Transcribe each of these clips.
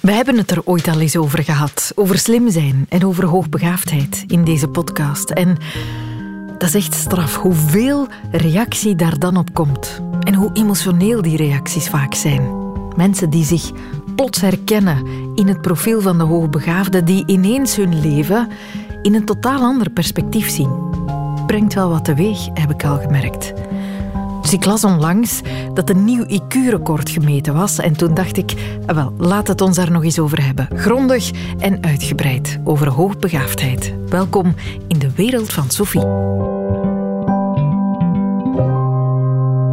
We hebben het er ooit al eens over gehad. Over slim zijn en over hoogbegaafdheid in deze podcast. En dat is echt straf hoeveel reactie daar dan op komt. En hoe emotioneel die reacties vaak zijn. Mensen die zich plots herkennen in het profiel van de hoogbegaafde, die ineens hun leven in een totaal ander perspectief zien. Brengt wel wat teweeg, heb ik al gemerkt. Dus ik las onlangs dat een nieuw IQ-record gemeten was. En toen dacht ik, ah, wel, laat het ons daar nog eens over hebben. Grondig en uitgebreid over hoogbegaafdheid. Welkom in de wereld van Sophie.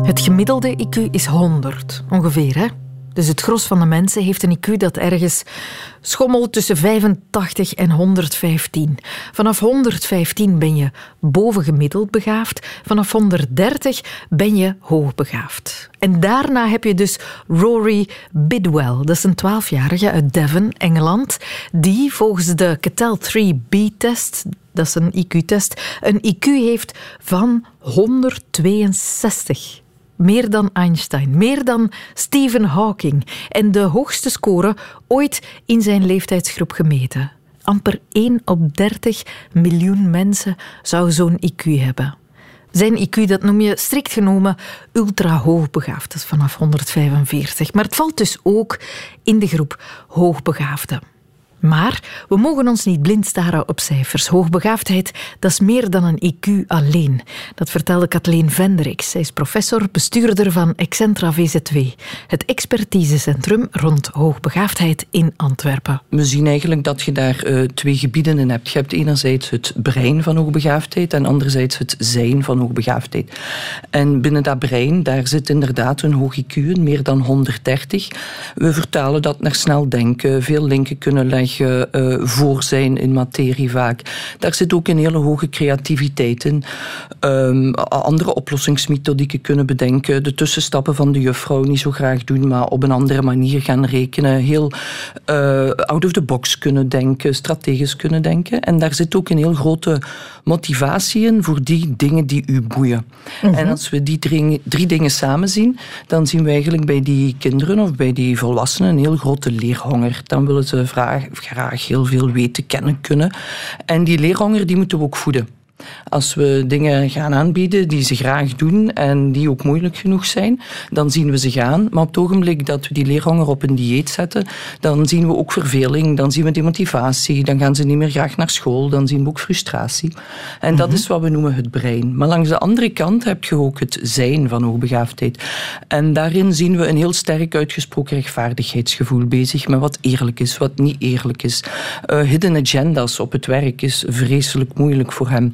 Het gemiddelde IQ is 100, ongeveer, hè? Dus het gros van de mensen heeft een IQ dat ergens schommelt tussen 85 en 115. Vanaf 115 ben je bovengemiddeld begaafd. Vanaf 130 ben je hoogbegaafd. En daarna heb je dus Rory Bidwell. Dat is een 12-jarige uit Devon, Engeland, die volgens de Cattell 3B-test dat is een IQ-test, een IQ heeft van 162. Meer dan Einstein, meer dan Stephen Hawking en de hoogste score ooit in zijn leeftijdsgroep gemeten. Amper 1 op 30 miljoen mensen zou zo'n IQ hebben. Zijn IQ, dat noem je strikt genomen ultra hoogbegaafd. Dat is vanaf 145. Maar het valt dus ook in de groep hoogbegaafden. Maar we mogen ons niet blind staren op cijfers. Hoogbegaafdheid, dat is meer dan een IQ alleen. Dat vertelde Kathleen Vendrix. Zij is professor, bestuurder van Excentra VZW, het expertisecentrum rond hoogbegaafdheid in Antwerpen. We zien eigenlijk dat je daar uh, twee gebieden in hebt. Je hebt enerzijds het brein van hoogbegaafdheid en anderzijds het zijn van hoogbegaafdheid. En binnen dat brein, daar zit inderdaad een hoog IQ, meer dan 130. We vertalen dat naar snel denken, veel linken kunnen leggen uh, voor zijn in materie vaak. Daar zit ook een hele hoge creativiteit in. Um, andere oplossingsmethodieken kunnen bedenken. De tussenstappen van de juffrouw niet zo graag doen, maar op een andere manier gaan rekenen. Heel uh, out of the box kunnen denken, strategisch kunnen denken. En daar zit ook een heel grote motivatie in voor die dingen die u boeien. Mm -hmm. En als we die drie, drie dingen samen zien, dan zien we eigenlijk bij die kinderen of bij die volwassenen een heel grote leerhonger. Dan willen ze vragen, graag heel veel weten, kennen, kunnen. En die leerhonger die moeten we ook voeden. Als we dingen gaan aanbieden die ze graag doen en die ook moeilijk genoeg zijn, dan zien we ze gaan. Maar op het ogenblik dat we die leerhonger op een dieet zetten, dan zien we ook verveling, dan zien we demotivatie, dan gaan ze niet meer graag naar school, dan zien we ook frustratie. En dat is wat we noemen het brein. Maar langs de andere kant heb je ook het zijn van hoogbegaafdheid. En daarin zien we een heel sterk uitgesproken rechtvaardigheidsgevoel bezig met wat eerlijk is, wat niet eerlijk is. Uh, hidden agendas op het werk is vreselijk moeilijk voor hem.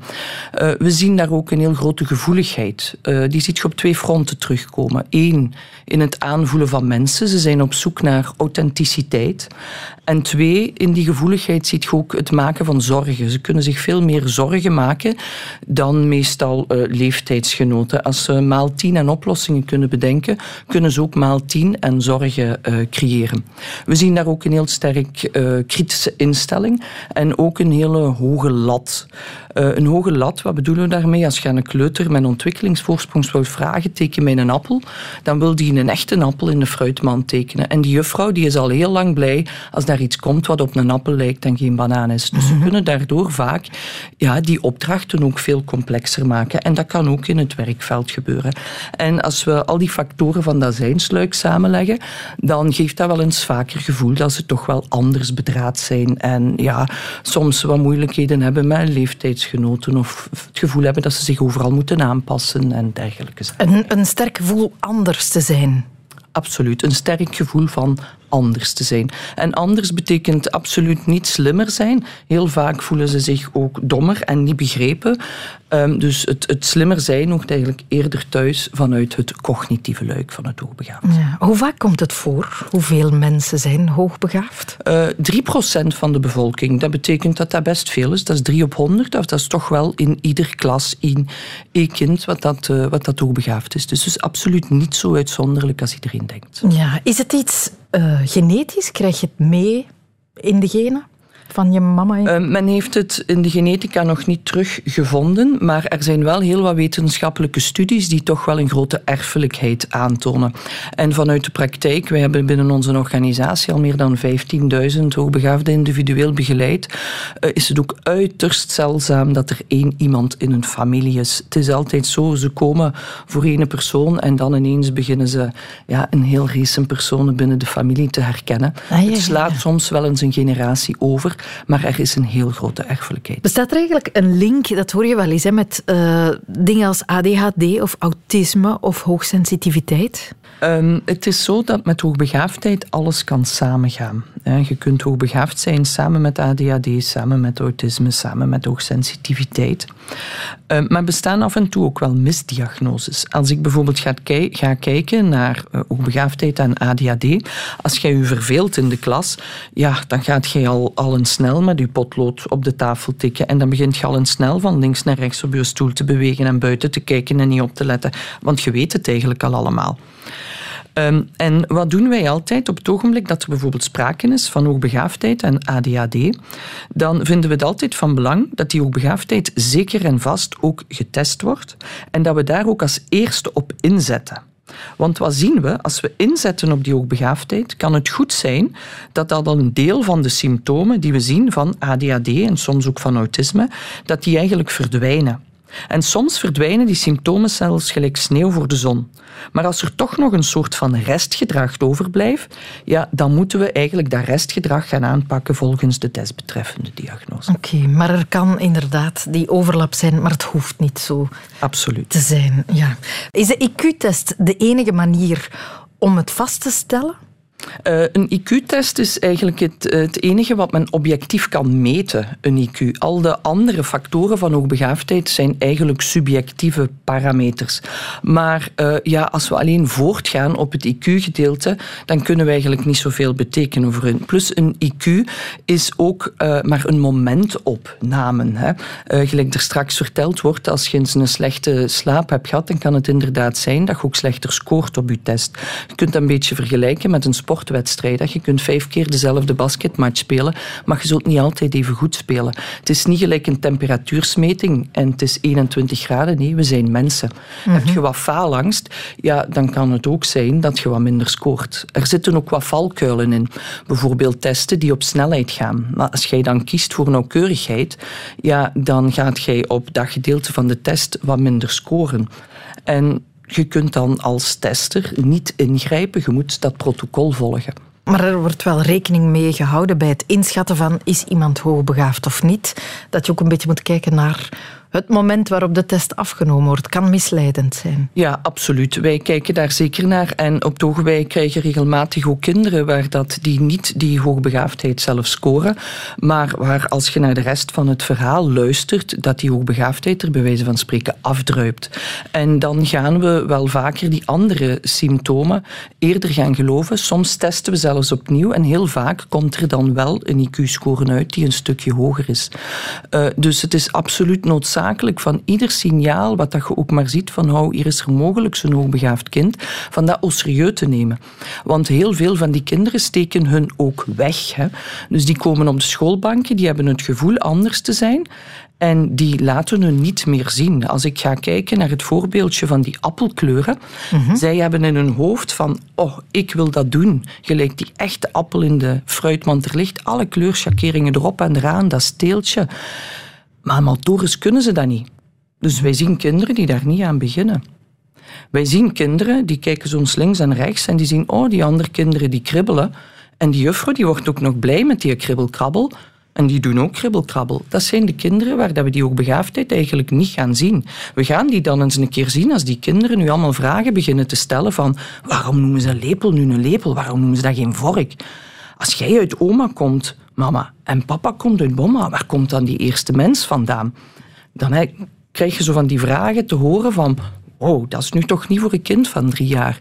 Uh, we zien daar ook een heel grote gevoeligheid. Uh, die ziet je op twee fronten terugkomen. Eén, in het aanvoelen van mensen. Ze zijn op zoek naar authenticiteit. En twee, in die gevoeligheid ziet je ook het maken van zorgen. Ze kunnen zich veel meer zorgen maken dan meestal uh, leeftijdsgenoten. Als ze maal tien en oplossingen kunnen bedenken, kunnen ze ook maal tien en zorgen creëren. We zien daar ook een heel sterk kritische instelling en ook een hele hoge lat. Een hoge lat, wat bedoelen we daarmee? Als je aan een kleuter met ontwikkelingsvoorsprong wil vragen, teken mij een appel, dan wil die een echte appel in de fruitmand tekenen. En die juffrouw die is al heel lang blij als daar iets komt wat op een appel lijkt en geen banaan is. Dus we kunnen daardoor vaak ja, die opdrachten ook veel complexer maken. En dat kan ook in het werkveld gebeuren. En als we al die factoren van dat zijnsluik samenleggen, dan geeft dat wel eens vaker gevoel dat ze toch wel anders bedraad zijn en ja, soms wat moeilijkheden hebben met leeftijdsgenoten of het gevoel hebben dat ze zich overal moeten aanpassen en dergelijke. Een, een sterk gevoel anders te zijn. Absoluut, een sterk gevoel van anders te zijn. En anders betekent absoluut niet slimmer zijn. Heel vaak voelen ze zich ook dommer en niet begrepen. Um, dus het, het, slimmer zijn hoort eigenlijk eerder thuis vanuit het cognitieve luik van het hoogbegaafd. Ja. Hoe vaak komt het voor? Hoeveel mensen zijn hoogbegaafd? Uh, 3% van de bevolking. Dat betekent dat dat best veel is. Dat is 3 op 100. Of dat is toch wel in ieder klas één, één kind wat dat, uh, wat dat hoogbegaafd is. Dus het is absoluut niet zo uitzonderlijk als iedereen denkt. Ja. Is het iets genetisch? Krijg je het mee in de genen? Van je mama? Uh, men heeft het in de genetica nog niet teruggevonden, maar er zijn wel heel wat wetenschappelijke studies die toch wel een grote erfelijkheid aantonen. En vanuit de praktijk, wij hebben binnen onze organisatie al meer dan 15.000 hoogbegaafde individueel begeleid, uh, is het ook uiterst zeldzaam dat er één iemand in een familie is. Het is altijd zo, ze komen voor één persoon en dan ineens beginnen ze ja, een heel race personen binnen de familie te herkennen. Ah, het slaat soms wel eens een generatie over, maar er is een heel grote erfelijkheid. Bestaat er eigenlijk een link, dat hoor je wel eens, hè, met uh, dingen als ADHD of autisme of hoogsensitiviteit? Um, het is zo dat met hoogbegaafdheid alles kan samengaan. Je kunt hoogbegaafd zijn samen met ADHD, samen met autisme, samen met hoogsensitiviteit. Um, maar bestaan af en toe ook wel misdiagnoses. Als ik bijvoorbeeld ga, kijken naar uh, hoogbegaafdheid en ADHD, als jij je verveelt in de klas, ja, dan gaat jij al, al een snel met je potlood op de tafel tikken en dan begint je al een snel van links naar rechts op je stoel te bewegen en buiten te kijken en niet op te letten, want je weet het eigenlijk al allemaal. Um, en wat doen wij altijd op het ogenblik dat er bijvoorbeeld sprake is van hoogbegaafdheid en ADHD? Dan vinden we het altijd van belang dat die hoogbegaafdheid zeker en vast ook getest wordt en dat we daar ook als eerste op inzetten. Want wat zien we? Als we inzetten op die hoogbegaafdheid, kan het goed zijn dat dan een deel van de symptomen die we zien van ADHD en soms ook van autisme, dat die eigenlijk verdwijnen. En soms verdwijnen die symptomen zelfs gelijk sneeuw voor de zon. Maar als er toch nog een soort van restgedrag overblijft, ja, dan moeten we eigenlijk dat restgedrag gaan aanpakken volgens de desbetreffende diagnose. Oké, maar er kan inderdaad die overlap zijn, maar het hoeft niet zo Absoluut. te zijn. Ja. Is de IQ-test de enige manier om het vast te stellen? Uh, een IQ-test is eigenlijk het, het, enige wat men objectief kan meten, een IQ. Al de andere factoren van hoogbegaafdheid zijn eigenlijk subjectieve parameters. Maar uh, ja, als we alleen voortgaan op het IQ-gedeelte, dan kunnen we eigenlijk niet zoveel betekenen over hun. Plus een IQ is ook uh, maar een momentopname. Hè. gelijk er straks verteld wordt, als je eens een slechte slaap hebt gehad, dan kan het inderdaad zijn dat je ook slechter scoort op je test. Je kunt dat een beetje vergelijken met een sport sportwedstrijd. Je kunt vijf keer dezelfde basketmatch spelen, maar je zult niet altijd even goed spelen. Het is niet gelijk een temperatuursmeting en het is 21 graden. Nee, we zijn mensen. Mhm. Heb je wat faalangst, ja, dan kan het ook zijn dat je wat minder scoort. Er zitten ook wat valkuilen in. Bijvoorbeeld testen die op snelheid gaan. Maar als jij dan kiest voor nauwkeurigheid, ja, dan gaat jij op dat gedeelte van de test wat minder scoren. En je kunt dan als tester niet ingrijpen, je moet dat protocol volgen. Maar er wordt wel rekening mee gehouden bij het inschatten van is iemand hoogbegaafd of niet. Dat je ook een beetje moet kijken naar het moment waarop de test afgenomen wordt kan misleidend zijn. Ja, absoluut. Wij kijken daar zeker naar. En op het wij krijgen regelmatig ook kinderen waar dat die niet die hoogbegaafdheid zelf scoren, maar waar als je naar de rest van het verhaal luistert, dat die hoogbegaafdheid er bij wijze van spreken afdruipt. En dan gaan we wel vaker die andere symptomen eerder gaan geloven. Soms testen we zelfs opnieuw en heel vaak komt er dan wel een IQ-score uit die een stukje hoger is. Uh, dus het is absoluut noodzakelijk van ieder signaal, wat dat je ook maar ziet van hoe hier is er mogelijk zo'n hoogbegaafd kind, van dat au serieus te nemen. Want heel veel van die kinderen steken hun ook weg. Hè. Dus die komen op de schoolbanken, die hebben het gevoel anders te zijn. En die laten hun niet meer zien. Als ik ga kijken naar het voorbeeldje van die appelkleuren. Mhm. Zij hebben in hun hoofd van, oh, ik wil dat doen. Gelijk die echte appel in de fruitmand. Er ligt alle kleurschakeringen erop en eraan, dat steeltje. Maar motorisch kunnen ze dat niet. Dus wij zien kinderen die daar niet aan beginnen. Wij zien kinderen die kijken soms links en rechts en die zien, oh, die andere kinderen die kribbelen. En die juffrouw die wordt ook nog blij met die kribbelkrabbel. En die doen ook kribbelkrabbel. Dat zijn de kinderen waar dat we die hoogbegaafdheid eigenlijk niet gaan zien. We gaan die dan eens een keer zien als die kinderen nu allemaal vragen beginnen te stellen van waarom noemen ze een lepel nu een lepel? Waarom noemen ze dat geen vork? Als jij uit oma komt, mama, en papa komt uit bomma, waar komt dan die eerste mens vandaan? Dan krijg je zo van die vragen te horen van, wow, dat is nu toch niet voor een kind van drie jaar.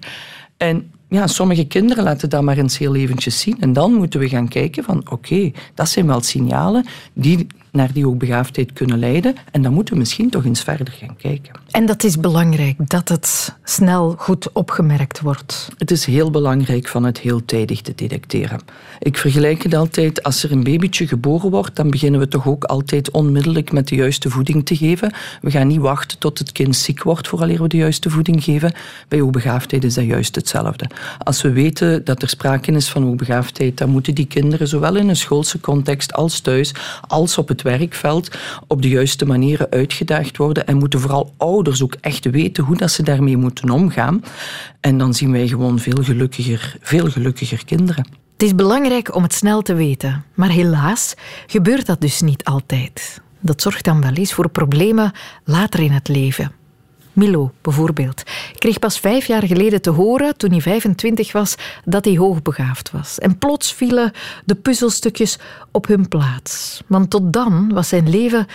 En ja, sommige kinderen laten dat maar eens heel eventjes zien. En dan moeten we gaan kijken van, oké, dat zijn wel signalen die naar die hoogbegaafdheid kunnen leiden. En dan moeten we misschien toch eens verder gaan kijken. En dat is belangrijk, dat het snel goed opgemerkt wordt. Het is heel belangrijk van het heel tijdig te detecteren. Ik vergelijk het altijd, als er een babytje geboren wordt, dan beginnen we toch ook altijd onmiddellijk met de juiste voeding te geven. We gaan niet wachten tot het kind ziek wordt vooraleer we de juiste voeding geven. Bij hoogbegaafdheid is dat juist hetzelfde. Als we weten dat er sprake is van hoogbegaafdheid, dan moeten die kinderen zowel in een schoolse context als thuis, als op het werkveld, op de juiste manieren uitgedaagd worden en moeten vooral ouders ook echt weten hoe dat ze daarmee moeten omgaan. En dan zien wij gewoon veel gelukkiger, veel gelukkiger kinderen. Het is belangrijk om het snel te weten, maar helaas gebeurt dat dus niet altijd. Dat zorgt dan wel eens voor problemen later in het leven. Milo bijvoorbeeld kreeg pas vijf jaar geleden te horen, toen hij 25 was, dat hij hoogbegaafd was. En plots vielen de puzzelstukjes op hun plaats. Want tot dan was zijn leven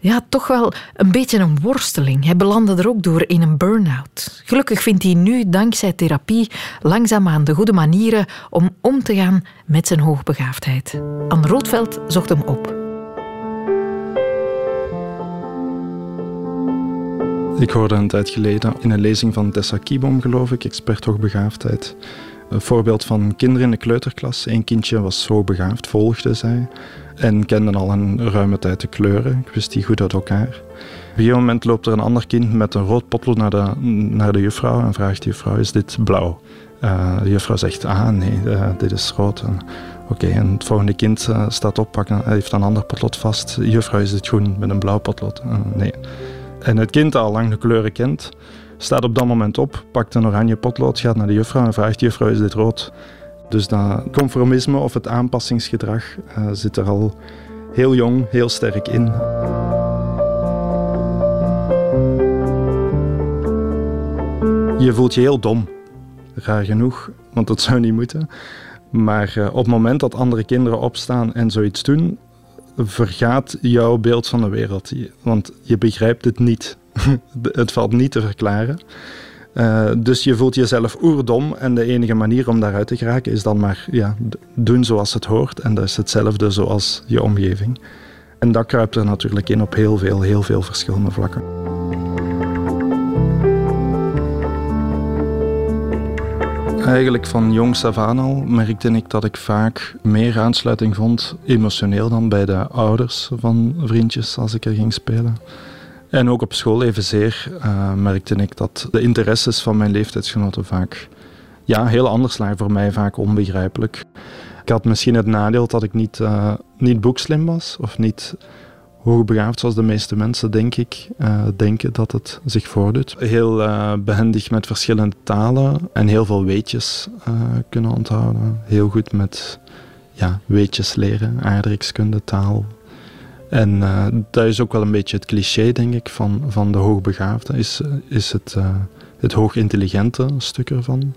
ja, toch wel een beetje een worsteling. Hij belandde er ook door in een burn-out. Gelukkig vindt hij nu, dankzij therapie, langzaamaan de goede manieren om om te gaan met zijn hoogbegaafdheid. Anne Roodveld zocht hem op. Ik hoorde een tijd geleden in een lezing van Tessa Kiebom, geloof ik, expert hoogbegaafdheid. Een voorbeeld van kinderen in de kleuterklas. Eén kindje was hoogbegaafd, volgde zij. En kende al een ruime tijd de kleuren. Ik wist die goed uit elkaar. Op een moment loopt er een ander kind met een rood potlood naar de, naar de juffrouw en vraagt de juffrouw, is dit blauw? Uh, de juffrouw zegt, ah nee, uh, dit is rood. Oké, en het volgende kind uh, staat op, pakken, heeft een ander potlood vast. Juffrouw, is dit groen met een blauw potlood? nee. En het kind al lang de kleuren kent, staat op dat moment op, pakt een oranje potlood, gaat naar de juffrouw en vraagt: Juffrouw, is dit rood? Dus dat conformisme of het aanpassingsgedrag uh, zit er al heel jong, heel sterk in. Je voelt je heel dom, raar genoeg, want dat zou niet moeten. Maar uh, op het moment dat andere kinderen opstaan en zoiets doen, vergaat jouw beeld van de wereld. Want je begrijpt het niet. het valt niet te verklaren. Uh, dus je voelt jezelf oerdom en de enige manier om daaruit te geraken is dan maar ja, doen zoals het hoort. En dat is hetzelfde zoals je omgeving. En dat kruipt er natuurlijk in op heel veel, heel veel verschillende vlakken. Eigenlijk van jongs af aan al merkte ik dat ik vaak meer aansluiting vond, emotioneel dan bij de ouders van vriendjes als ik er ging spelen. En ook op school evenzeer uh, merkte ik dat de interesses van mijn leeftijdsgenoten vaak ja, heel anders lagen voor mij, vaak onbegrijpelijk. Ik had misschien het nadeel dat ik niet, uh, niet boekslim was of niet hoogbegaafd zoals de meeste mensen, denk ik, uh, denken dat het zich voordoet. Heel uh, behendig met verschillende talen en heel veel weetjes uh, kunnen onthouden. Heel goed met ja, weetjes leren, aardrijkskunde, taal. En dat is ook wel een beetje het cliché, denk ik, van, van de hoogbegaafde, is, is het, het hoogintelligente stuk ervan.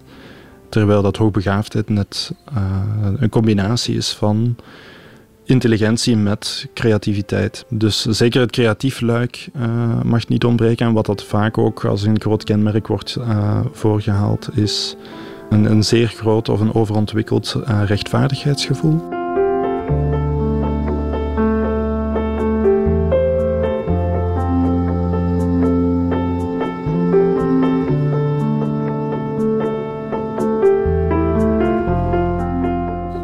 Terwijl dat hoogbegaafdheid net een combinatie is van intelligentie met creativiteit. Dus zeker het creatief luik uh, mag niet ontbreken. En wat dat vaak ook als een groot kenmerk wordt uh, voorgehaald, is een, een, zeer groot of een overontwikkeld uh, rechtvaardigheidsgevoel.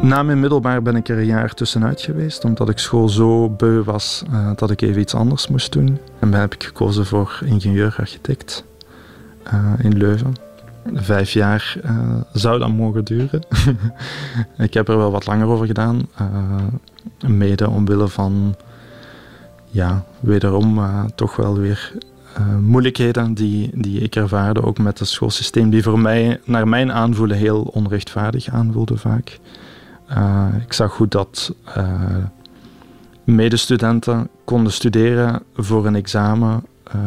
Na mijn middelbaar ben ik er een jaar tussenuit geweest, omdat ik school zo beu was uh, dat ik even iets anders moest doen. En dan heb ik gekozen voor ingenieur-architect uh, in Leuven. Vijf jaar uh, zou dat mogen duren. ik heb er wel wat langer over gedaan, mede omwille van, ja, wederom toch wel weer moeilijkheden die, die ik ervaarde, ook met het schoolsysteem, die voor mij, naar mijn aanvoelen, heel onrechtvaardig aanvoelde vaak. Uh, ik zag goed dat uh, medestudenten konden studeren voor een examen uh,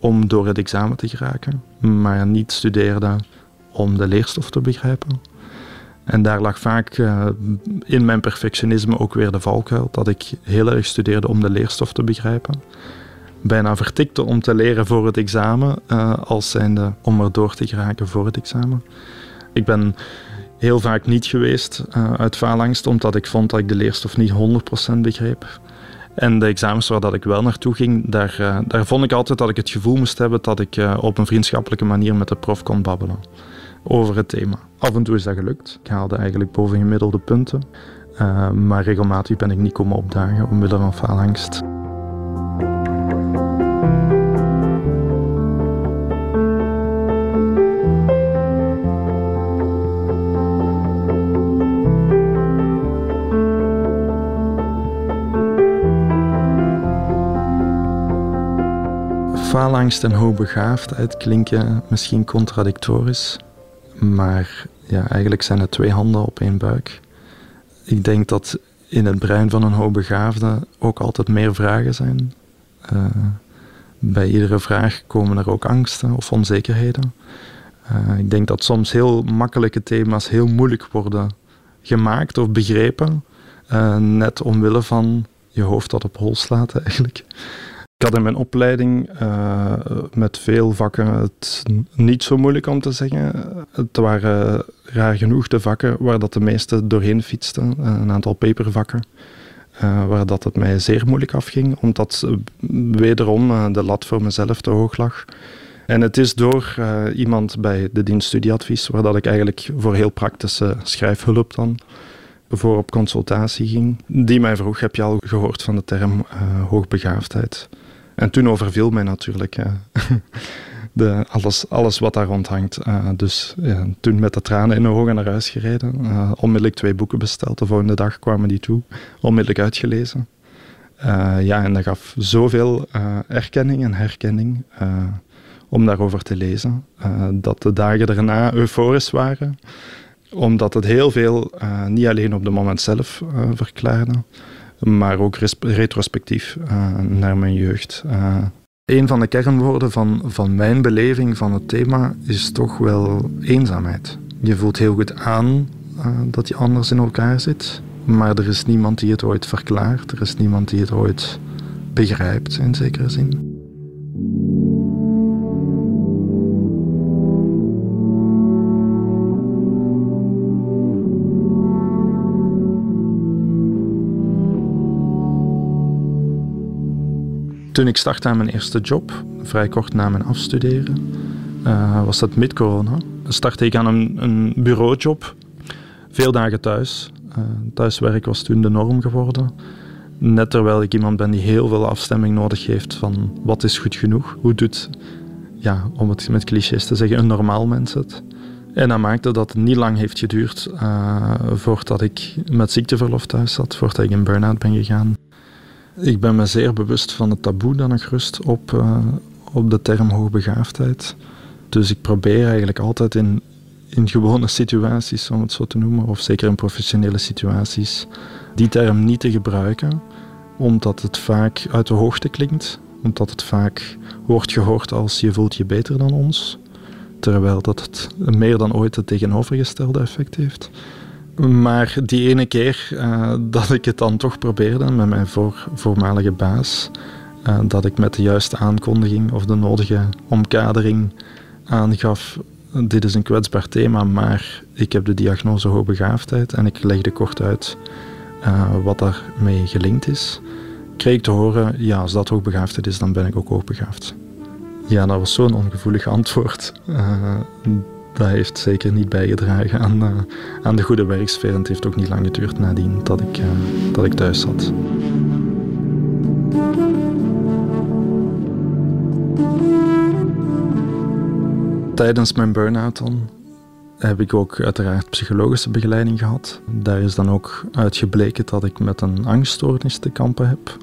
om door het examen te geraken, maar niet studeerden om de leerstof te begrijpen. En daar lag vaak in mijn perfectionisme ook weer de valkuil dat ik heel erg studeerde om de leerstof te begrijpen. Bijna vertikte om te leren voor het examen, als zijnde om er door te geraken voor het examen. Ik ben heel vaak niet geweest uh, uit faalangst, omdat ik vond dat ik de leerstof niet 100% begreep. En de examens waar dat ik wel naartoe ging, daar, uh, daar vond ik altijd dat ik het gevoel moest hebben dat ik uh, op een vriendschappelijke manier met de prof kon babbelen over het thema. Af en toe is dat gelukt. Ik haalde eigenlijk bovengemiddelde punten. Maar regelmatig ben ik niet komen opdagen omwille van faalangst. Faalangst en hoogbegaafdheid klinken misschien contradictorisch, maar ja, eigenlijk zijn het twee handen op één buik. Ik denk dat in het brein van een hoogbegaafde ook altijd meer vragen zijn. Uh, bij iedere vraag komen er ook angsten of onzekerheden. Uh, ik denk dat soms heel makkelijke thema's heel moeilijk worden gemaakt of begrepen, uh, net omwille van je hoofd dat op hol slaat eigenlijk. Had in mijn opleiding uh, met veel vakken het niet zo moeilijk om te zeggen. Het waren raar genoeg de vakken waar dat de meeste doorheen fietsten, een aantal papervakken. Uh, waar dat het mij zeer moeilijk afging, omdat wederom uh, de lat voor mezelf te hoog lag. En het is door iemand bij de dienst studieadvies, waar dat ik eigenlijk voor heel praktische schrijfhulp dan voor op consultatie ging, die mij vroeg, heb je al gehoord van de term hoogbegaafdheid? En toen overviel mij natuurlijk de, alles, alles wat daar rondhangt. Uh, dus ja, toen met de tranen in de ogen naar huis gereden. Uh, onmiddellijk twee boeken besteld. De volgende dag kwamen die toe. Onmiddellijk uitgelezen. Uh, ja, en dat gaf zoveel erkenning en herkenning om daarover te lezen. dat de dagen daarna euforisch waren. Omdat het heel veel, niet alleen op het moment zelf, verklaarde maar ook retrospectief uh, naar mijn jeugd. Uh, een van de kernwoorden van, van mijn beleving van het thema is toch wel eenzaamheid. Je voelt heel goed aan uh, dat je anders in elkaar zit, maar er is niemand die het ooit verklaart, er is niemand die het ooit begrijpt in zekere zin. Toen ik startte aan mijn eerste job, vrij kort na mijn afstuderen, uh, was dat mid-corona. Startte ik aan een, een bureaujob, veel dagen thuis. Uh, thuiswerk was toen de norm geworden. Net terwijl ik iemand ben die heel veel afstemming nodig heeft van wat is goed genoeg, hoe doet, ja, om het met clichés te zeggen, een normaal mens het. En dat maakte dat het niet lang heeft geduurd uh, voordat ik met ziekteverlof thuis zat, voordat ik in burn-out ben gegaan. Ik ben me zeer bewust van het taboe dat nog rust op, uh, op de term hoogbegaafdheid. Dus ik probeer eigenlijk altijd in, in gewone situaties, om het zo te noemen, of zeker in professionele situaties, die term niet te gebruiken, omdat het vaak uit de hoogte klinkt, omdat het vaak wordt gehoord als je voelt je beter dan ons, terwijl dat het meer dan ooit het tegenovergestelde effect heeft. Maar die ene keer uh, dat ik het dan toch probeerde met mijn voor, voormalige baas, uh, dat ik met de juiste aankondiging of de nodige omkadering aangaf, dit is een kwetsbaar thema, maar ik heb de diagnose hoogbegaafdheid en ik legde kort uit uh, wat daarmee gelinkt is, kreeg ik te horen, ja, als dat hoogbegaafdheid is, dan ben ik ook hoogbegaafd. Ja, dat was zo'n ongevoelig antwoord dat heeft zeker niet bijgedragen aan, uh, aan de goede werksfeer. En het heeft ook niet lang geduurd nadien dat ik, uh, dat ik thuis zat. Tijdens mijn burn-out dan heb ik ook uiteraard psychologische begeleiding gehad. Daar is dan ook uitgebleken dat ik met een angststoornis te kampen heb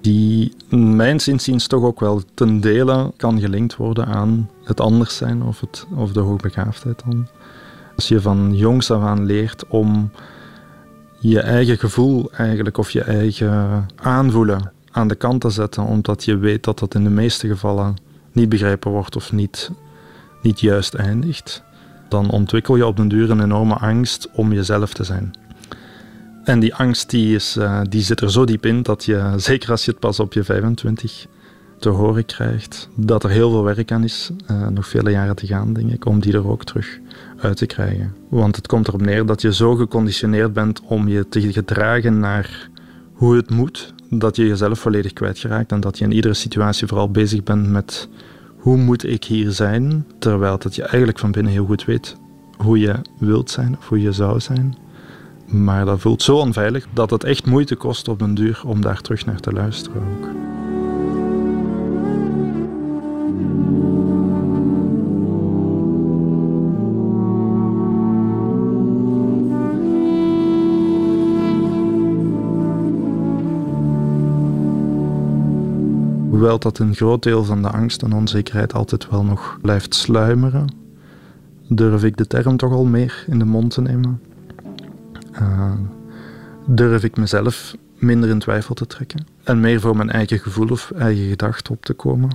die mijn inziens toch ook wel ten dele kan gelinkt worden aan het anders zijn of, het, of de hoogbegaafdheid dan. Als je van jongs af aan leert om je eigen gevoel eigenlijk of je eigen aanvoelen aan de kant te zetten, omdat je weet dat dat in de meeste gevallen niet begrepen wordt of niet, niet juist eindigt, dan ontwikkel je op den duur een enorme angst om jezelf te zijn. En die angst die is, uh, die zit er zo diep in dat je, zeker als je het pas op je 25 te horen krijgt, dat er heel veel werk aan is, uh, nog vele jaren te gaan, denk ik, om die er ook terug uit te krijgen. Want het komt erop neer dat je zo geconditioneerd bent om je te gedragen naar hoe het moet, dat je jezelf volledig kwijtgeraakt en dat je in iedere situatie vooral bezig bent met hoe moet ik hier zijn, terwijl dat je eigenlijk van binnen heel goed weet hoe je wilt zijn of hoe je zou zijn. Maar dat voelt zo onveilig dat het echt moeite kost op een duur om daar terug naar te luisteren. Hoewel dat een groot deel van de angst en onzekerheid altijd wel nog blijft sluimeren, durf ik de term toch al meer in de mond te nemen. Uh, durf ik mezelf minder in twijfel te trekken en meer voor mijn eigen gevoel of eigen gedachten op te komen.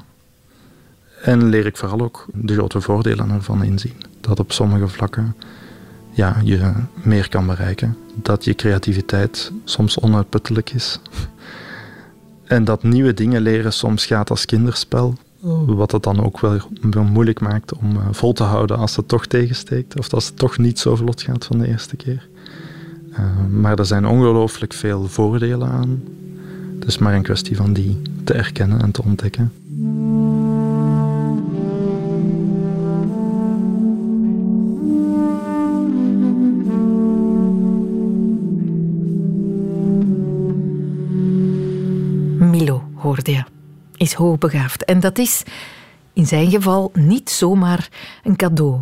En leer ik vooral ook de grote voordelen ervan inzien. Dat op sommige vlakken ja, je meer kan bereiken. Dat je creativiteit soms onuitputtelijk is. En dat nieuwe dingen leren soms gaat als kinderspel. Wat het dan ook wel moeilijk maakt om eh, vol te houden als het toch tegensteekt. Of als het toch niet zo vlot gaat van de eerste keer. Uh, maar er zijn ongelooflijk veel voordelen aan. Het is maar een kwestie van die te erkennen en te ontdekken. is hoogbegaafd. En dat is in zijn geval niet zomaar een cadeau.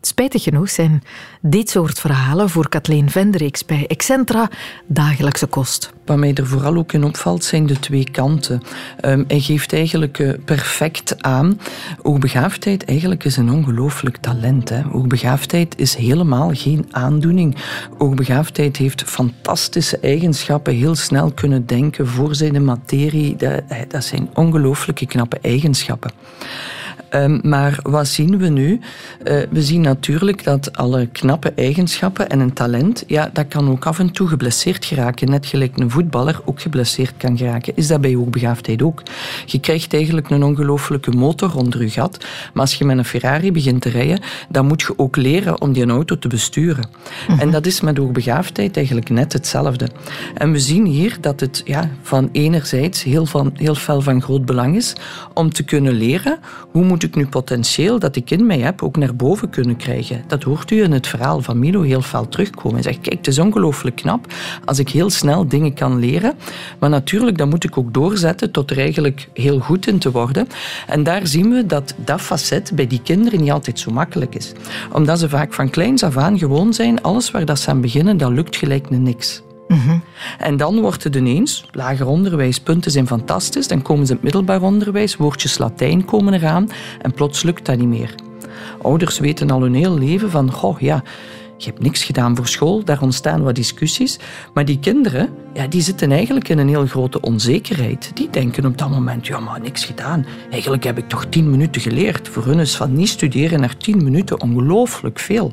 Spijtig genoeg zijn dit soort verhalen voor Kathleen Vendrix bij Excentra dagelijkse kost. Wat mij er vooral ook in opvalt, zijn de twee kanten. Um, hij geeft eigenlijk uh, perfect aan. Hoogbegaafdheid eigenlijk is een ongelooflijk talent. Hè. Hoogbegaafdheid is helemaal geen aandoening. Hoogbegaafdheid heeft fantastische eigenschappen. Heel snel kunnen denken voor zijn materie. Dat, dat zijn ongelooflijke knappe eigenschappen. Ehm, maar wat zien we nu? Uh, we zien natuurlijk dat alle knappe eigenschappen en een talent, ja, dat kan ook af en toe geblesseerd geraken. Net gelijk een voetballer ook geblesseerd kan geraken. Is dat bij hoogbegaafdheid ook? Je krijgt eigenlijk een ongelooflijke motor onder je gat. Maar als je met een Ferrari begint te rijden, dan moet je ook leren om die auto te besturen. Mhm. En dat is met hoogbegaafdheid eigenlijk net hetzelfde. En we zien hier dat het ja, van enerzijds heel, van, heel fel van groot belang is om te kunnen leren hoe moet ik nu potentieel dat ik in mij heb ook naar boven kunnen krijgen. Dat hoort u in het verhaal van Milo heel fel terugkomen. Hij zegt, kijk, het is ongelooflijk knap als ik heel snel dingen kan leren. Maar natuurlijk, dan moet ik ook doorzetten tot er eigenlijk heel goed in te worden. En daar zien we dat dat facet bij die kinderen niet altijd zo makkelijk is. Omdat ze vaak van kleins af aan gewoon zijn, alles waar dat ze aan beginnen, dat lukt gelijk niks. En dan wordt het ineens, lager onderwijs, punten zijn fantastisch, dan komen ze in het middelbaar onderwijs, woordjes Latijn komen eraan en plots lukt dat niet meer. Ouders weten al hun heel leven van, goh ja, je hebt niks gedaan voor school, daar ontstaan wat discussies. Maar die kinderen, ja, die zitten eigenlijk in een heel grote onzekerheid. Die denken op dat moment, ja, maar niks gedaan. Eigenlijk heb ik toch tien minuten geleerd. Voor hun is van niet studeren naar tien minuten ongelooflijk veel.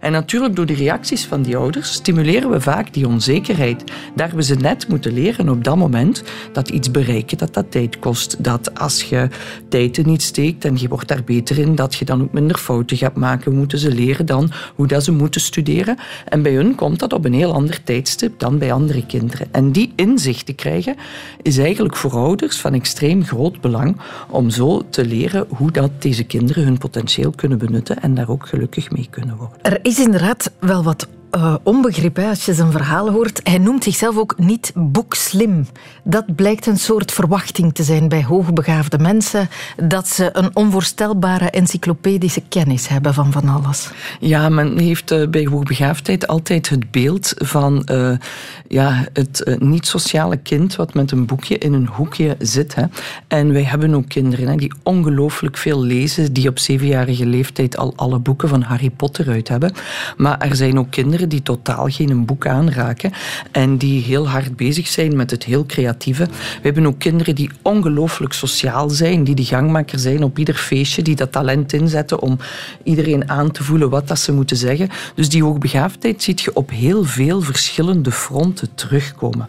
En natuurlijk door de reacties van die ouders stimuleren we vaak die onzekerheid. Daar we ze net moeten leren op dat moment dat iets bereiken, dat dat tijd kost. Dat als je tijd niet steekt en je wordt daar beter in, dat je dan ook minder fouten gaat maken. Moeten ze leren dan hoe dat ze moeten studeren. En bij hun komt dat op een heel ander tijdstip dan bij andere kinderen. En die inzicht te krijgen is eigenlijk voor ouders van extreem groot belang om zo te leren hoe dat deze kinderen hun potentieel kunnen benutten en daar ook gelukkig mee kunnen er is inderdaad wel wat uh, onbegrip als je zijn verhaal hoort. Hij noemt zichzelf ook niet boekslim. Dat blijkt een soort verwachting te zijn bij hoogbegaafde mensen, dat ze een onvoorstelbare encyclopedische kennis hebben van van alles. Ja, men heeft uh, bij hoogbegaafdheid altijd het beeld van uh, ja, het niet-sociale kind wat met een boekje in een hoekje zit. Hè. En wij hebben ook kinderen hè, die ongelooflijk veel lezen, die op zevenjarige leeftijd al alle boeken van Harry Potter uit hebben. Maar er zijn ook kinderen die totaal geen boek aanraken en die heel hard bezig zijn met het heel creatieve. We hebben ook kinderen die ongelooflijk sociaal zijn, die de gangmaker zijn op ieder feestje, die dat talent inzetten om iedereen aan te voelen wat dat ze moeten zeggen. Dus die hoogbegaafdheid ziet je op heel veel verschillende fronten terugkomen.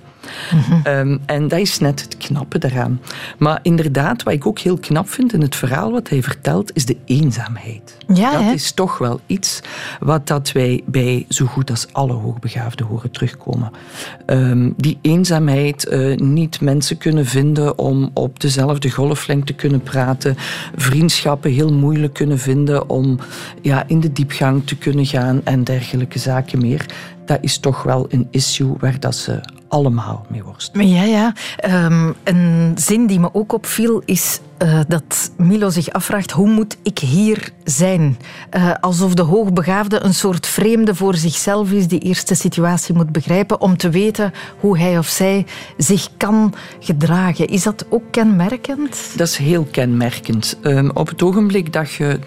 Ehm, en dat is net het knappe daaraan. Maar inderdaad, wat ik ook heel knap vind in het verhaal wat hij vertelt, is de eenzaamheid. Ja, dat hè? is toch wel iets wat dat wij bij zo goed als alle hoogbegaafden horen terugkomen. Ehm, die eenzaamheid, eh, niet mensen kunnen vinden om op dezelfde golflengte te kunnen praten, vriendschappen heel moeilijk kunnen vinden om ja, in de diepgang te kunnen gaan en dergelijke zaken meer. Dat is toch wel een issue waar dat ze allemaal mee worstelen. Ja, ja. Ehm, een zin die me ook opviel is uh, dat Milo zich afvraagt hoe moet ik hier zijn? Uh, alsof de hoogbegaafde een soort vreemde voor zichzelf is die eerst de situatie moet begrijpen om te weten hoe hij of zij zich kan gedragen. Is dat ook kenmerkend? Dat is heel kenmerkend. Um, op het ogenblik dat je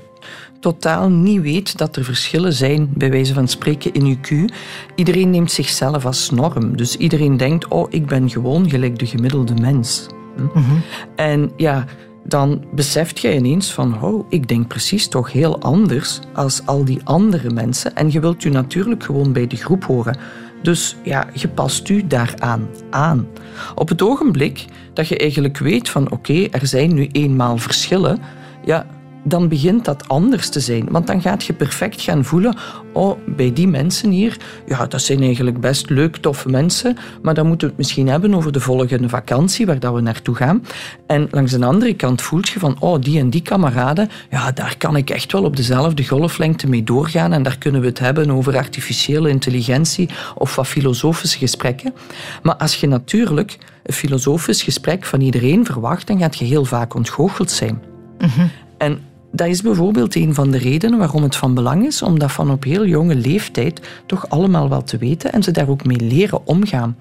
totaal niet weet dat er verschillen zijn, bij wijze van spreken, in IQ. Iedereen neemt zichzelf als norm. Dus iedereen denkt, oh, ik ben gewoon gelijk de gemiddelde mens. Hm? Mm -hmm. En ja, dan beseft je ineens van, oh, ik denk precies toch heel anders als al die andere mensen. En je wilt je natuurlijk gewoon bij de groep horen. Dus ja, je past u daaraan aan. Op het ogenblik dat je eigenlijk weet van, oké, okay, er zijn nu eenmaal verschillen, ja, dan begint dat anders te zijn. Want dan gaat je perfect gaan voelen, oh, bij die mensen hier, ja, dat zijn eigenlijk best leuk, toffe mensen, maar dan moeten we het misschien hebben over de volgende vakantie, waar dat we naartoe gaan. En langs de andere kant voelt je van, oh, die en die kameraden, ja, daar kan ik echt wel op dezelfde golflengte mee doorgaan en daar kunnen we het hebben over artificiële intelligentie of wat filosofische gesprekken. Maar als je natuurlijk een filosofisch gesprek van iedereen verwacht, dan gaat je heel vaak ontgoocheld zijn. Mm -hmm. En dat is bijvoorbeeld een van de redenen waarom het van belang is om dat van op heel jonge leeftijd toch allemaal wel te weten en ze daar ook mee leren omgaan.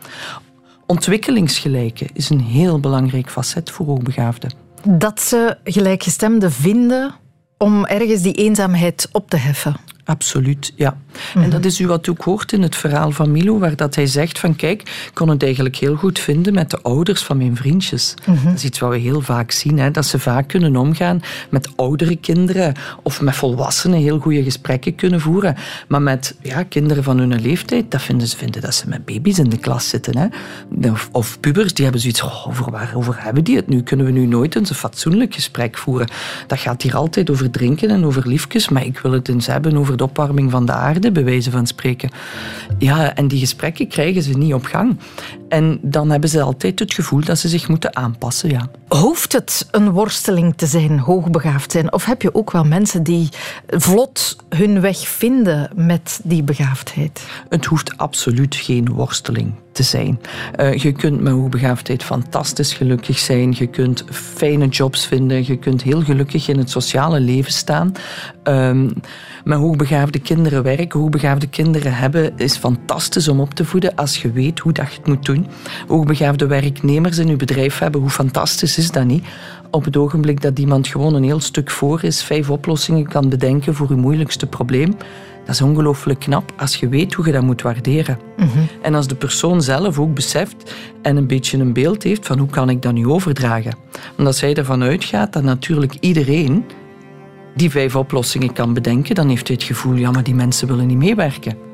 Ontwikkelingsgelijke is een heel belangrijk facet voor hoogbegaafden. Dat ze gelijkgestemden vinden om ergens die eenzaamheid op te heffen. Absoluut, ja. En dat is u wat ook hoort in het verhaal van Milo, waar dat hij zegt van kijk, ik kon het eigenlijk heel goed vinden met de ouders van mijn vriendjes. Mm-hmm. Dat is iets wat we heel vaak zien, hè, dat ze vaak kunnen omgaan met oudere kinderen of met volwassenen heel goede gesprekken kunnen voeren. Maar met ja, kinderen van hun leeftijd, dat vinden ze vinden dat ze met baby's in de klas zitten. Hè. Of, of pubers, die hebben zoiets, oh, over waarover hebben die het nu? Kunnen we nu nooit eens een fatsoenlijk gesprek voeren? Dat gaat hier altijd over drinken en over liefjes, maar ik wil het eens hebben over de opwarming van de aarde, bij wijze van spreken. Ja, en die gesprekken krijgen ze niet op gang. En dan hebben ze altijd het gevoel dat ze zich moeten aanpassen, ja. Hoeft het een worsteling te zijn, hoogbegaafd zijn? Of heb je ook wel mensen die vlot hun weg vinden met die begaafdheid? Het hoeft absoluut geen worsteling te zijn. Uh, je kunt met hoogbegaafdheid fantastisch gelukkig zijn. Je kunt fijne jobs vinden. Je kunt heel gelukkig in het sociale leven staan. Um, met hoogbegaafde kinderen werken, hoogbegaafde kinderen hebben, is fantastisch om op te voeden als je weet hoe dat je het moet doen. Hoogbegaafde werknemers in je bedrijf hebben, hoe fantastisch is dat niet? Op het ogenblik dat iemand gewoon een heel stuk voor is, vijf oplossingen kan bedenken voor je moeilijkste probleem, dat is ongelooflijk knap als je weet hoe je dat moet waarderen. Mm-hmm. En als de persoon zelf ook beseft en een beetje een beeld heeft van hoe kan ik dat nu overdragen. Omdat zij ervan uitgaat dat natuurlijk iedereen die vijf oplossingen kan bedenken, dan heeft hij het gevoel, ja, maar die mensen willen niet meewerken.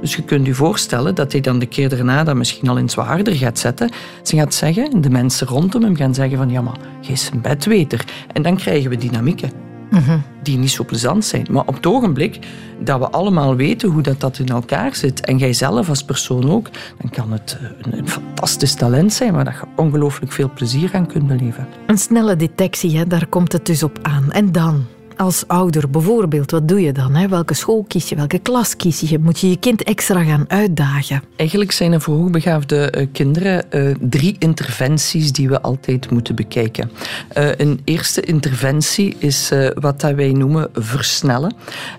Dus je kunt je voorstellen dat hij dan de keer daarna dat misschien al in zwaarder gaat zetten. Ze gaat zeggen, de mensen rondom hem gaan zeggen van, ja, maar is een bedweter. En dan krijgen we dynamieken. Mm-hmm. Die niet zo plezant zijn. Maar op het ogenblik dat we allemaal weten hoe dat, dat in elkaar zit, en jij zelf als persoon ook, dan kan het een, een fantastisch talent zijn waar je ongelooflijk veel plezier aan kunt beleven. Een snelle detectie, hè, daar komt het dus op aan. En dan? Als ouder bijvoorbeeld, wat doe je dan? Hè? Welke school kies je? Welke klas kies je? Moet je je kind extra gaan uitdagen? Eigenlijk zijn er voor hoogbegaafde uh, kinderen uh, drie interventies die we altijd moeten bekijken. Uh, een eerste interventie is wat dat wij noemen versnellen.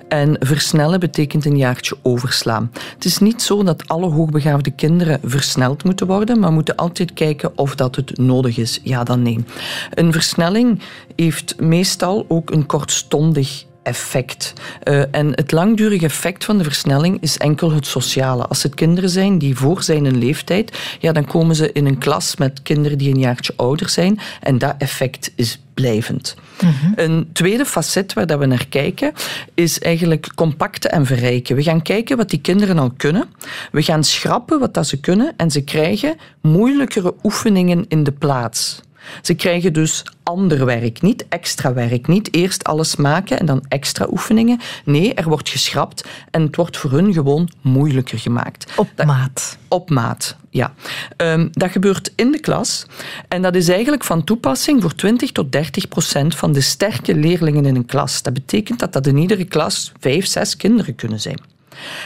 En versnellen betekent een jaartje overslaan. Het is niet zo dat alle hoogbegaafde kinderen versneld moeten worden, maar moeten altijd kijken of dat het nodig is. Ja, dan nee. Een versnelling heeft meestal ook een kortstondig effect. Uh, en het langdurige effect van de versnelling is enkel het sociale. Als het kinderen zijn die voor zijn een leeftijd, ja, dan komen ze in een klas met kinderen die een jaartje ouder zijn en dat effect is blijvend. Mhm. Een tweede facet waar dat we naar kijken is eigenlijk compacten en verrijken. We gaan kijken wat die kinderen al kunnen. We gaan schrappen wat dat ze kunnen en ze krijgen moeilijkere oefeningen in de plaats. Ze krijgen dus ander werk, niet extra werk. Niet eerst alles maken en dan extra oefeningen. Nee, er wordt geschrapt en het wordt voor hun gewoon moeilijker gemaakt. Op maat. Op maat, ja. Ehm, dat gebeurt in de klas en dat is eigenlijk van toepassing voor 20 tot 30 procent van de sterke leerlingen in een klas. Dat betekent dat dat in iedere klas vijf, zes kinderen kunnen zijn.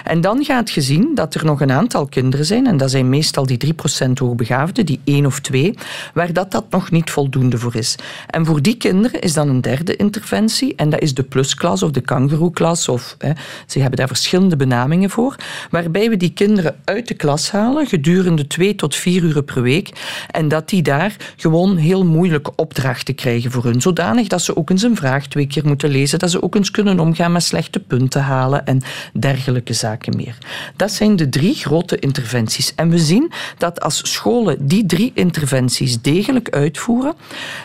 En dan gaat je zien dat er nog een aantal kinderen zijn, en dat zijn meestal die 3% hoogbegaafden, die één of twee, waar dat, dat nog niet voldoende voor is. En voor die kinderen is dan een derde interventie, en dat is de plusklas of de kangeroeklas, of hè, ze hebben daar verschillende benamingen voor, waarbij we die kinderen uit de klas halen gedurende twee tot vier uur per week, en dat die daar gewoon heel moeilijke opdrachten krijgen voor hun, zodanig dat ze ook eens een vraag twee keer moeten lezen, dat ze ook eens kunnen omgaan met slechte punten halen en dergelijke zaken meer. Dat zijn de drie grote interventies. En we zien dat als scholen die drie interventies degelijk uitvoeren,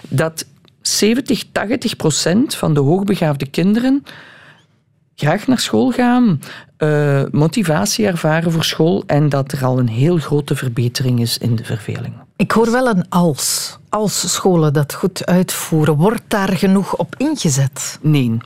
dat 70, 80 procent van de hoogbegaafde kinderen graag naar school gaan, uh, motivatie ervaren voor school en dat er al een heel grote verbetering is in de verveling. Ik hoor wel een als. Als scholen dat goed uitvoeren, wordt daar genoeg op ingezet? Nee.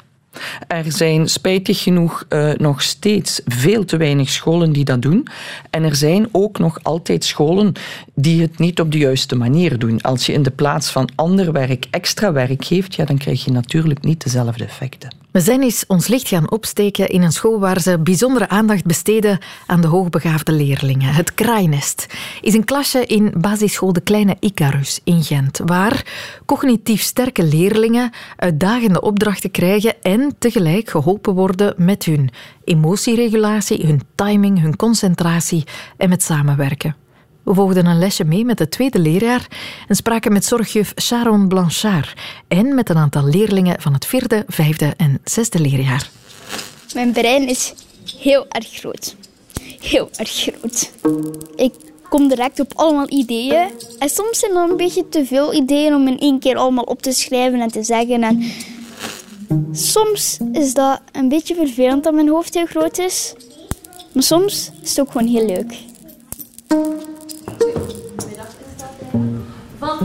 Er zijn spijtig genoeg uh, nog steeds veel te weinig scholen die dat doen. En er zijn ook nog altijd scholen die het niet op de juiste manier doen. Als je in de plaats van ander werk extra werk geeft, ja, dan krijg je natuurlijk niet dezelfde effecten. We zijn eens ons licht gaan opsteken in een school waar ze bijzondere aandacht besteden aan de hoogbegaafde leerlingen. Het Kraainest is een klasje in basisschool De Kleine Icarus in Gent, waar cognitief sterke leerlingen uitdagende opdrachten krijgen en tegelijk geholpen worden met hun emotieregulatie, hun timing, hun concentratie en met samenwerken. We volgden een lesje mee met het tweede leerjaar en spraken met zorgjuf Sharon Blanchard en met een aantal leerlingen van het vierde, vijfde en zesde leerjaar. Mijn brein is heel erg groot. Heel erg groot. Ik kom direct op allemaal ideeën. En soms zijn er een beetje te veel ideeën om in één keer allemaal op te schrijven en te zeggen. En soms is dat een beetje vervelend dat mijn hoofd heel groot is. Maar soms is het ook gewoon heel leuk.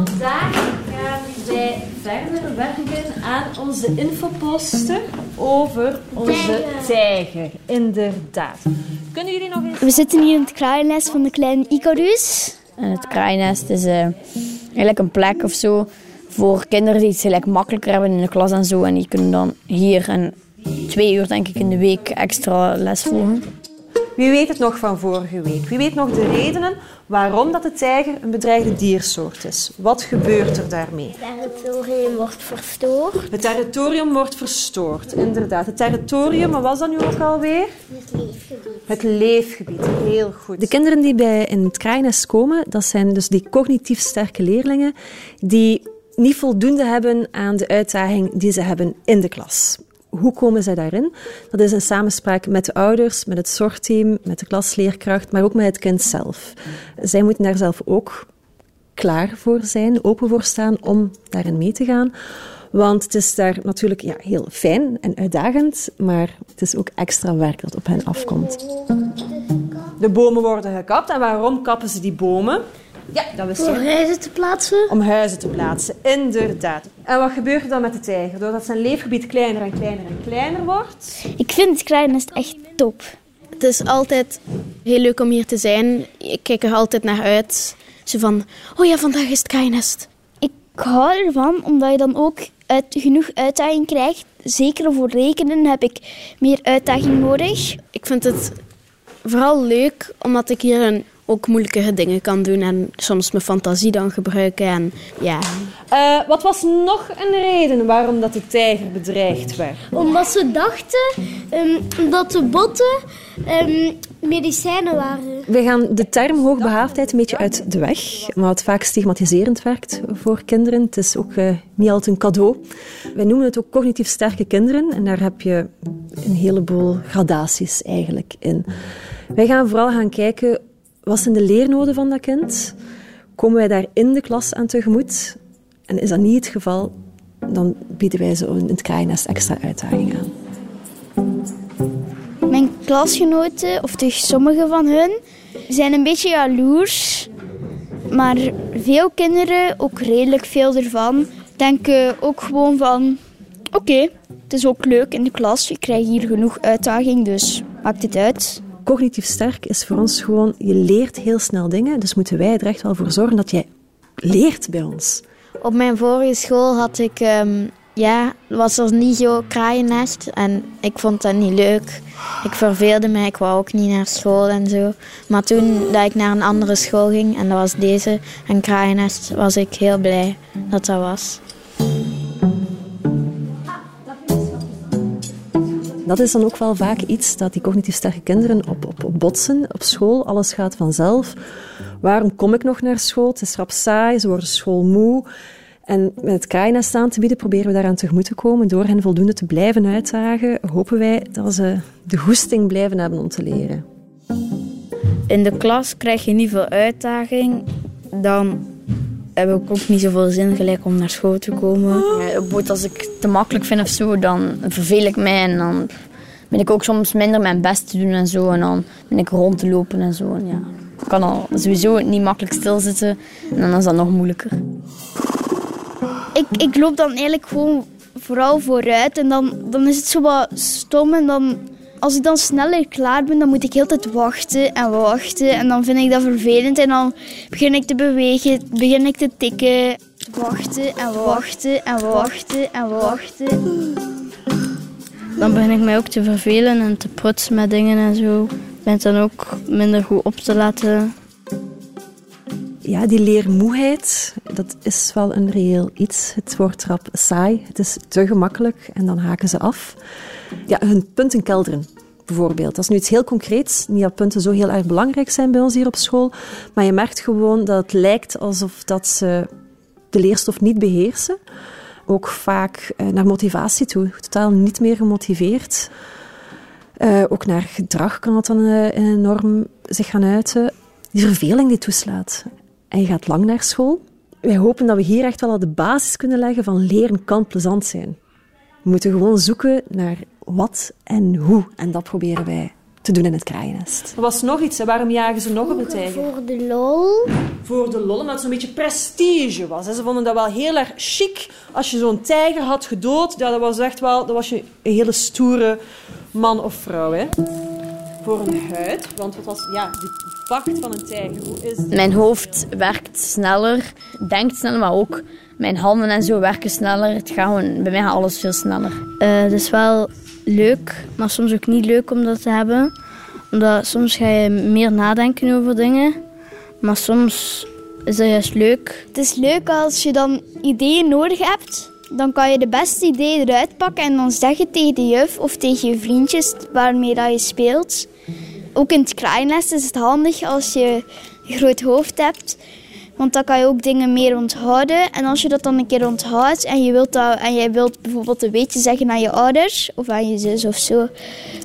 Vandaag gaan wij verder werken aan onze infoposter over onze tijger. Inderdaad. Kunnen jullie nog eens... We zitten hier in het kraaiennest van de kleine Icarus. En het kraaiennest is uh, eigenlijk een plek of zo voor kinderen die het heel makkelijker hebben in de klas en zo. En die kunnen dan hier en twee uur denk ik in de week extra les volgen. Wie weet het nog van vorige week? Wie weet nog de redenen waarom dat de tijger een bedreigde diersoort is? Wat gebeurt er daarmee? Het territorium wordt verstoord. Het territorium wordt verstoord, inderdaad. Het territorium, wat was dat nu ook alweer? Het leefgebied. Het leefgebied, heel goed. De kinderen die bij in het kraainest komen, dat zijn dus die cognitief sterke leerlingen die niet voldoende hebben aan de uitdaging die ze hebben in de klas. Hoe komen zij daarin? Dat is een samenspraak met de ouders, met het zorgteam, met de klasleerkracht, maar ook met het kind zelf. Zij moeten daar zelf ook klaar voor zijn, open voor staan om daarin mee te gaan. Want het is daar natuurlijk ja, heel fijn en uitdagend, maar het is ook extra werk dat op hen afkomt. De bomen worden gekapt. En waarom kappen ze die bomen? Ja, dat wist. Om huizen te plaatsen? Om huizen te plaatsen, inderdaad. En wat gebeurt er dan met de tijger? Doordat zijn leefgebied kleiner en kleiner en kleiner wordt? Ik vind het Kraaiennest echt top. Het is altijd heel leuk om hier te zijn. Ik kijk er altijd naar uit. Zo van, oh ja, vandaag is het Kraaiennest. Ik hou ervan, omdat je dan ook uit, genoeg uitdaging krijgt. Zeker voor rekenen heb ik meer uitdaging nodig. Ik vind het vooral leuk, omdat ik hier een ook moeilijkere dingen kan doen en soms mijn fantasie dan gebruiken. En, ja. Uh, wat was nog een reden waarom dat de tijger bedreigd werd? Omdat ze dachten um, dat de botten um, medicijnen waren. We gaan de term hoogbehaafdheid een beetje uit de weg, omdat het vaak stigmatiserend werkt voor kinderen. Het is ook uh, niet altijd een cadeau. Wij noemen het ook cognitief sterke kinderen en daar heb je een heleboel gradaties eigenlijk in. Wij gaan vooral gaan kijken wat zijn de leernoden van dat kind? Komen wij daar in de klas aan tegemoet? En is dat niet het geval, dan bieden wij ze in het extra uitdaging aan. Mijn klasgenoten, of toch sommige van hun, zijn een beetje jaloers. Maar veel kinderen, ook redelijk veel ervan, denken ook gewoon van... Oké, het is ook leuk in de klas. Ik krijg hier genoeg uitdaging, dus maakt het uit. Cognitief sterk is voor ons gewoon, je leert heel snel dingen. Dus moeten wij er echt wel voor zorgen dat jij leert bij ons. Op mijn vorige school had ik, um, ja, was er niet zo kraaiennest. En ik vond dat niet leuk. Ik verveelde me, ik wou ook niet naar school en zo. Maar toen dat ik naar een andere school ging, en dat was deze, een kraaiennest, was ik heel blij dat dat was. Dat is dan ook wel vaak iets dat die cognitief sterke kinderen op, op, botsen op school. Alles gaat vanzelf. Waarom kom ik nog naar school? Het is rap saai, ze worden schoolmoe. En met het kraaiennest aan te bieden, proberen we daaraan tegemoet te komen. Door hen voldoende te blijven uitdagen, hopen wij dat ze de goesting blijven hebben om te leren. In de klas krijg je niet veel uitdaging. Dan heb ik ook niet zoveel zin gelijk om naar school te komen. Ja, als ik het te makkelijk vind of zo, dan verveel ik mij. En dan ben ik ook soms minder mijn best te doen en zo. En dan ben ik rond te lopen en zo. En ja. Ik kan al sowieso niet makkelijk stilzitten. En dan is dat nog moeilijker. Ik, ik loop dan eigenlijk gewoon vooral vooruit. En dan, dan is het zo wat stom. En dan, als ik dan sneller klaar ben, dan moet ik heel tijd wachten en wachten. En dan vind ik dat vervelend. En dan begin ik te bewegen, begin ik te tikken. Wachten en wachten en wachten en wachten. Dan begin ik mij ook te vervelen en te prutsen met dingen en zo. Ik ben dan ook minder goed op te laten ja, die leermoeheid, dat is wel een reëel iets. Het wordt rap saai, het is te gemakkelijk en dan haken ze af. Ja, hun punten kelderen, bijvoorbeeld. Dat is nu iets heel concreets. Niet dat punten zo heel erg belangrijk zijn bij ons hier op school, maar je merkt gewoon dat het lijkt alsof dat ze de leerstof niet beheersen. Ook vaak eh, naar motivatie toe, totaal niet meer gemotiveerd. Uh, ook naar gedrag kan het dan uh, enorm zich gaan uiten. Die verveling die toeslaat en je gaat lang naar school. Wij hopen dat we hier echt wel de basis kunnen leggen van leren kan plezant zijn. We moeten gewoon zoeken naar wat en hoe. En dat proberen wij te doen in het kraaiennest. Er was nog iets. Waarom jagen ze nog op de tijger? Voor de lol. Voor de lol, omdat het zo'n beetje prestige was. Ze vonden dat wel heel erg chic. Als je zo'n tijger had gedood, ja, dat was echt wel... Dat was je een hele stoere man of vrouw. Hè? Voor een huid. Want wat was... Ja, vacht van een tijger? Hoe is Mijn hoofd werkt sneller, denkt sneller, maar ook mijn handen en zo werken sneller. Het gaat gewoon, bij mij gaat alles veel sneller. Uh, het is wel leuk, maar soms ook niet leuk om dat te hebben. Omdat soms ga je meer nadenken over dingen. Maar soms is dat juist leuk. Het is leuk als je dan ideeën nodig hebt. Dan kan je de beste ideeën eruit pakken en dan zeggen tegen de juf of tegen je vriendjes waarmee dat je speelt ook in het kraaiennest is het handig als je een groot hoofd hebt. Want dan kan je ook dingen meer onthouden. En als je dat dan een keer onthoudt en je wilt, dat, en jij wilt bijvoorbeeld een beetje zeggen aan je ouders of aan je zus of zo,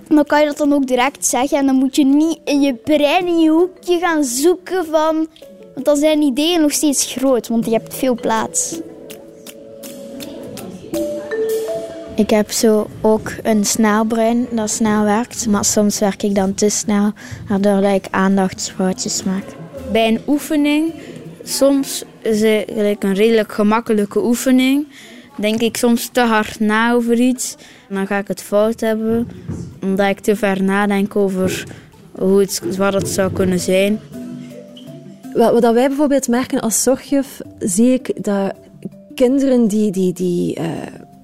dan kan je dat dan ook direct zeggen. En dan moet je niet in je brein, in je hoekje gaan zoeken van. Want dan zijn ideeën nog steeds groot, want je hebt veel plaats. Ik heb zo ook een snelbrein dat snel werkt, maar soms werk ik dan te snel, waardoor ik aandachtsfoutjes maak. Bij een oefening, soms is het een redelijk gemakkelijke oefening, denk ik soms te hard na over iets. Dan ga ik het fout hebben, omdat ik te ver nadenk over hoe het, wat het zou kunnen zijn. Wat wij bijvoorbeeld merken als zorgjuf, zie ik dat kinderen die, die, die uh,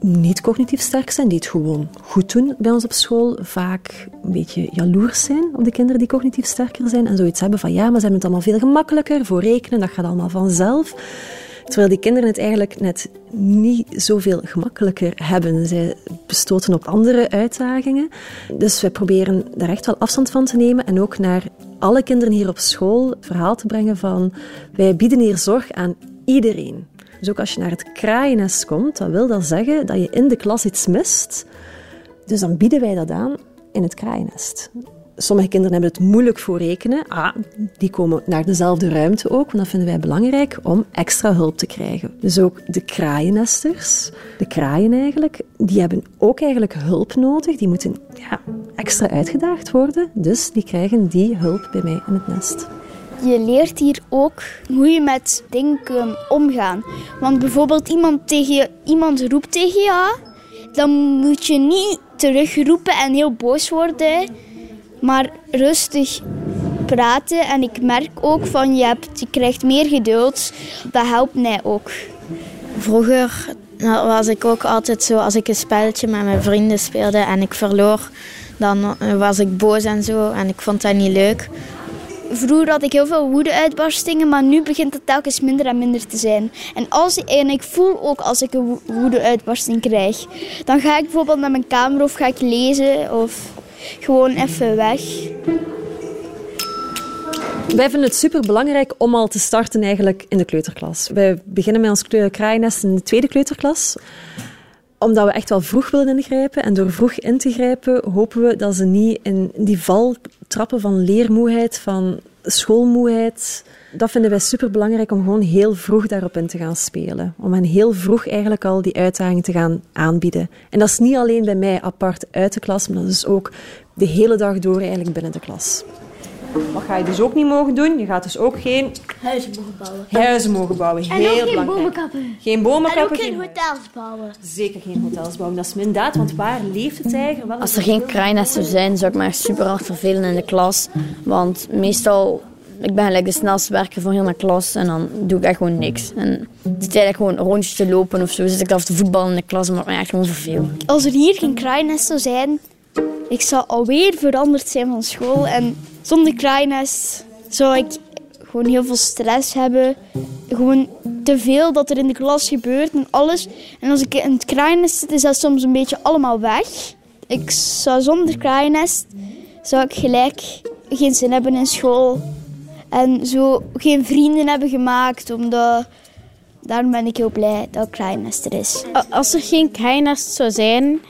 niet cognitief sterk zijn, die het gewoon goed doen bij ons op school, vaak een beetje jaloers zijn op de kinderen die cognitief sterker zijn en zoiets hebben van ja, maar ze hebben het allemaal veel gemakkelijker voor rekenen, dat gaat allemaal vanzelf. Terwijl die kinderen het eigenlijk net niet zoveel gemakkelijker hebben. Zij bestoten op andere uitdagingen. Dus wij proberen daar echt wel afstand van te nemen en ook naar alle kinderen hier op school het verhaal te brengen van wij bieden hier zorg aan iedereen. Dus ook als je naar het kraaiennest komt, dat wil dat zeggen dat je in de klas iets mist. Dus dan bieden wij dat aan in het kraaiennest. Sommige kinderen hebben het moeilijk voor rekenen. Ah, die komen naar dezelfde ruimte ook, want dat vinden wij belangrijk om extra hulp te krijgen. Dus ook de kraaiennesters, de kraaien eigenlijk, die hebben ook eigenlijk hulp nodig. Die moeten ja, extra uitgedaagd worden, dus die krijgen die hulp bij mij in het nest. Je leert hier ook hoe je met dingen omgaan. Want bijvoorbeeld iemand, tegen, iemand roept tegen je, dan moet je niet terugroepen en heel boos worden, maar rustig praten. En ik merk ook van je, hebt, je krijgt meer geduld. Dat helpt mij ook. Vroeger was ik ook altijd zo, als ik een spelletje met mijn vrienden speelde en ik verloor, dan was ik boos en zo en ik vond dat niet leuk. Vroeger had ik heel veel woede-uitbarstingen, maar nu begint het telkens minder en minder te zijn. En, als, ik voel ook als ik een woede-uitbarsting krijg. Dan ga ik bijvoorbeeld naar mijn kamer of ga ik lezen of gewoon even weg. Wij vinden het super belangrijk om al te starten eigenlijk in de kleuterklas. Wij beginnen met ons kraaiennest in de tweede kleuterklas omdat we echt wel vroeg willen ingrijpen. En door vroeg in te grijpen hopen we dat ze niet in die val trappen van leermoeheid, van schoolmoeheid. Dat vinden wij super belangrijk om gewoon heel vroeg daarop in te gaan spelen. Om hen heel vroeg eigenlijk al die uitdaging te gaan aanbieden. En dat is niet alleen bij mij apart uit de klas, maar dat is ook de hele dag door eigenlijk binnen de klas. Wat ga je dus ook niet mogen doen? Je gaat dus ook geen... Huizen mogen bouwen. Huizen mogen bouwen, heel en ook geen belangrijk. bomen kappen. Geen bomen En ook geen hotels bouwen. Zeker geen hotels bouwen. Dat is inderdaad, want waar leeft de tijger wel? Als er geen kraaiennesten zijn, zou ik me echt super hard vervelen in de klas. Want meestal, ik ben gelijk de snelste werker van heel mijn klas en dan doe ik echt gewoon niks. En het is eigenlijk gewoon een rondje te lopen of zo. Zit ik af te voetballen in de klas maakt me echt gewoon vervelen. Als er hier geen kraaiennest zou zijn, ik zou alweer veranderd zijn van school. En zonder kraaiennest zou ik gewoon heel veel stress hebben. Gewoon te veel dat er in de klas gebeurt en alles. En als ik in het kraaiennest zit, is dat soms een beetje allemaal weg. Ik zou zonder kraaiennest, zou ik gelijk geen zin hebben in school. En zo geen vrienden hebben gemaakt, omdat... Daarom ben ik heel blij dat kraaiennest er is. Als er geen kraaiennest zou zijn,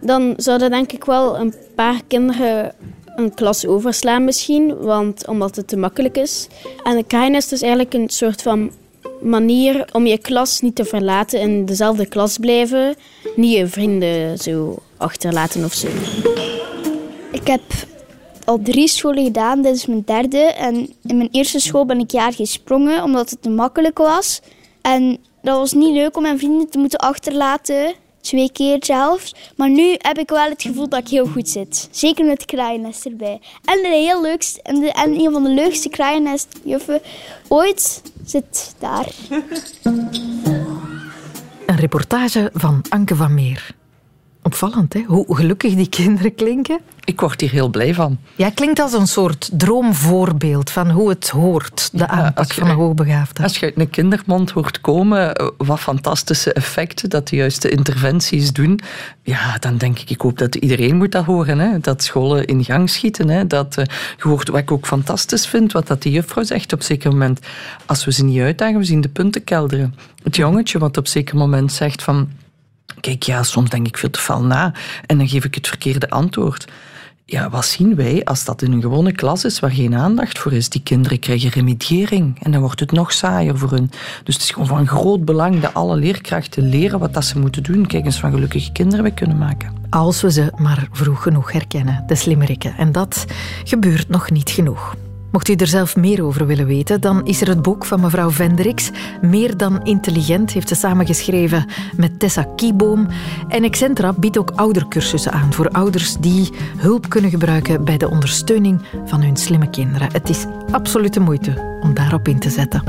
dan zouden denk ik wel een paar kinderen een klas overslaan misschien, want, omdat het te makkelijk is. En een kraaiennest is eigenlijk een soort van manier om je klas niet te verlaten en dezelfde klas blijven. Niet je vrienden zo achterlaten of zo. Ik heb al drie scholen gedaan, dit is mijn derde. En in mijn eerste school ben ik jaar gesprongen, omdat het te makkelijk was. En dat was niet leuk om mijn vrienden te moeten achterlaten. Twee keer zelfs. Maar nu heb ik wel het gevoel dat ik heel goed zit. Zeker met kraaiennest erbij. En de heel leukste, en, en een van de leukste kraaiennestjuffen ooit zit daar. Een reportage van Anke van Meer. Opvallend, hè? Hoe gelukkig die kinderen klinken. Ik word hier heel blij van. Ja, klinkt als een soort droomvoorbeeld van hoe het hoort, de aanpak van een hoogbegaafde. Als je uit een kindermond hoort komen, eh, wat fantastische effecten, dat de juiste interventies doen, ja, dan denk ik, ik hoop dat iedereen moet dat horen. Hè? Dat scholen in gang schieten. Hè? Dat, uh, je hoort wat ik ook fantastisch vind, wat dat die juffrouw zegt op een zeker moment. Als we ze niet uitdagen, we zien de punten kelderen. Het jongetje wat op een zeker moment zegt van... Kijk, ja, soms denk ik veel te fel na en dan geef ik het verkeerde antwoord. Ja, wat zien wij als dat in een gewone klas is waar geen aandacht voor is? Die kinderen krijgen remediering en dan wordt het nog saaier voor hun. Dus het is gewoon van groot belang dat alle leerkrachten leren wat dat ze moeten doen. Kijk eens van gelukkige kinderen we kunnen maken. Als we ze maar vroeg genoeg herkennen, de slimmerikken. En dat gebeurt nog niet genoeg. Mocht u er zelf meer over willen weten, dan is er het boek van mevrouw Vendricks. Meer dan intelligent heeft ze samengeschreven met Tessa Kieboom. En Excentra biedt ook oudercursussen aan voor ouders die hulp kunnen gebruiken bij de ondersteuning van hun slimme kinderen. Het is absoluut de moeite om daarop in te zetten.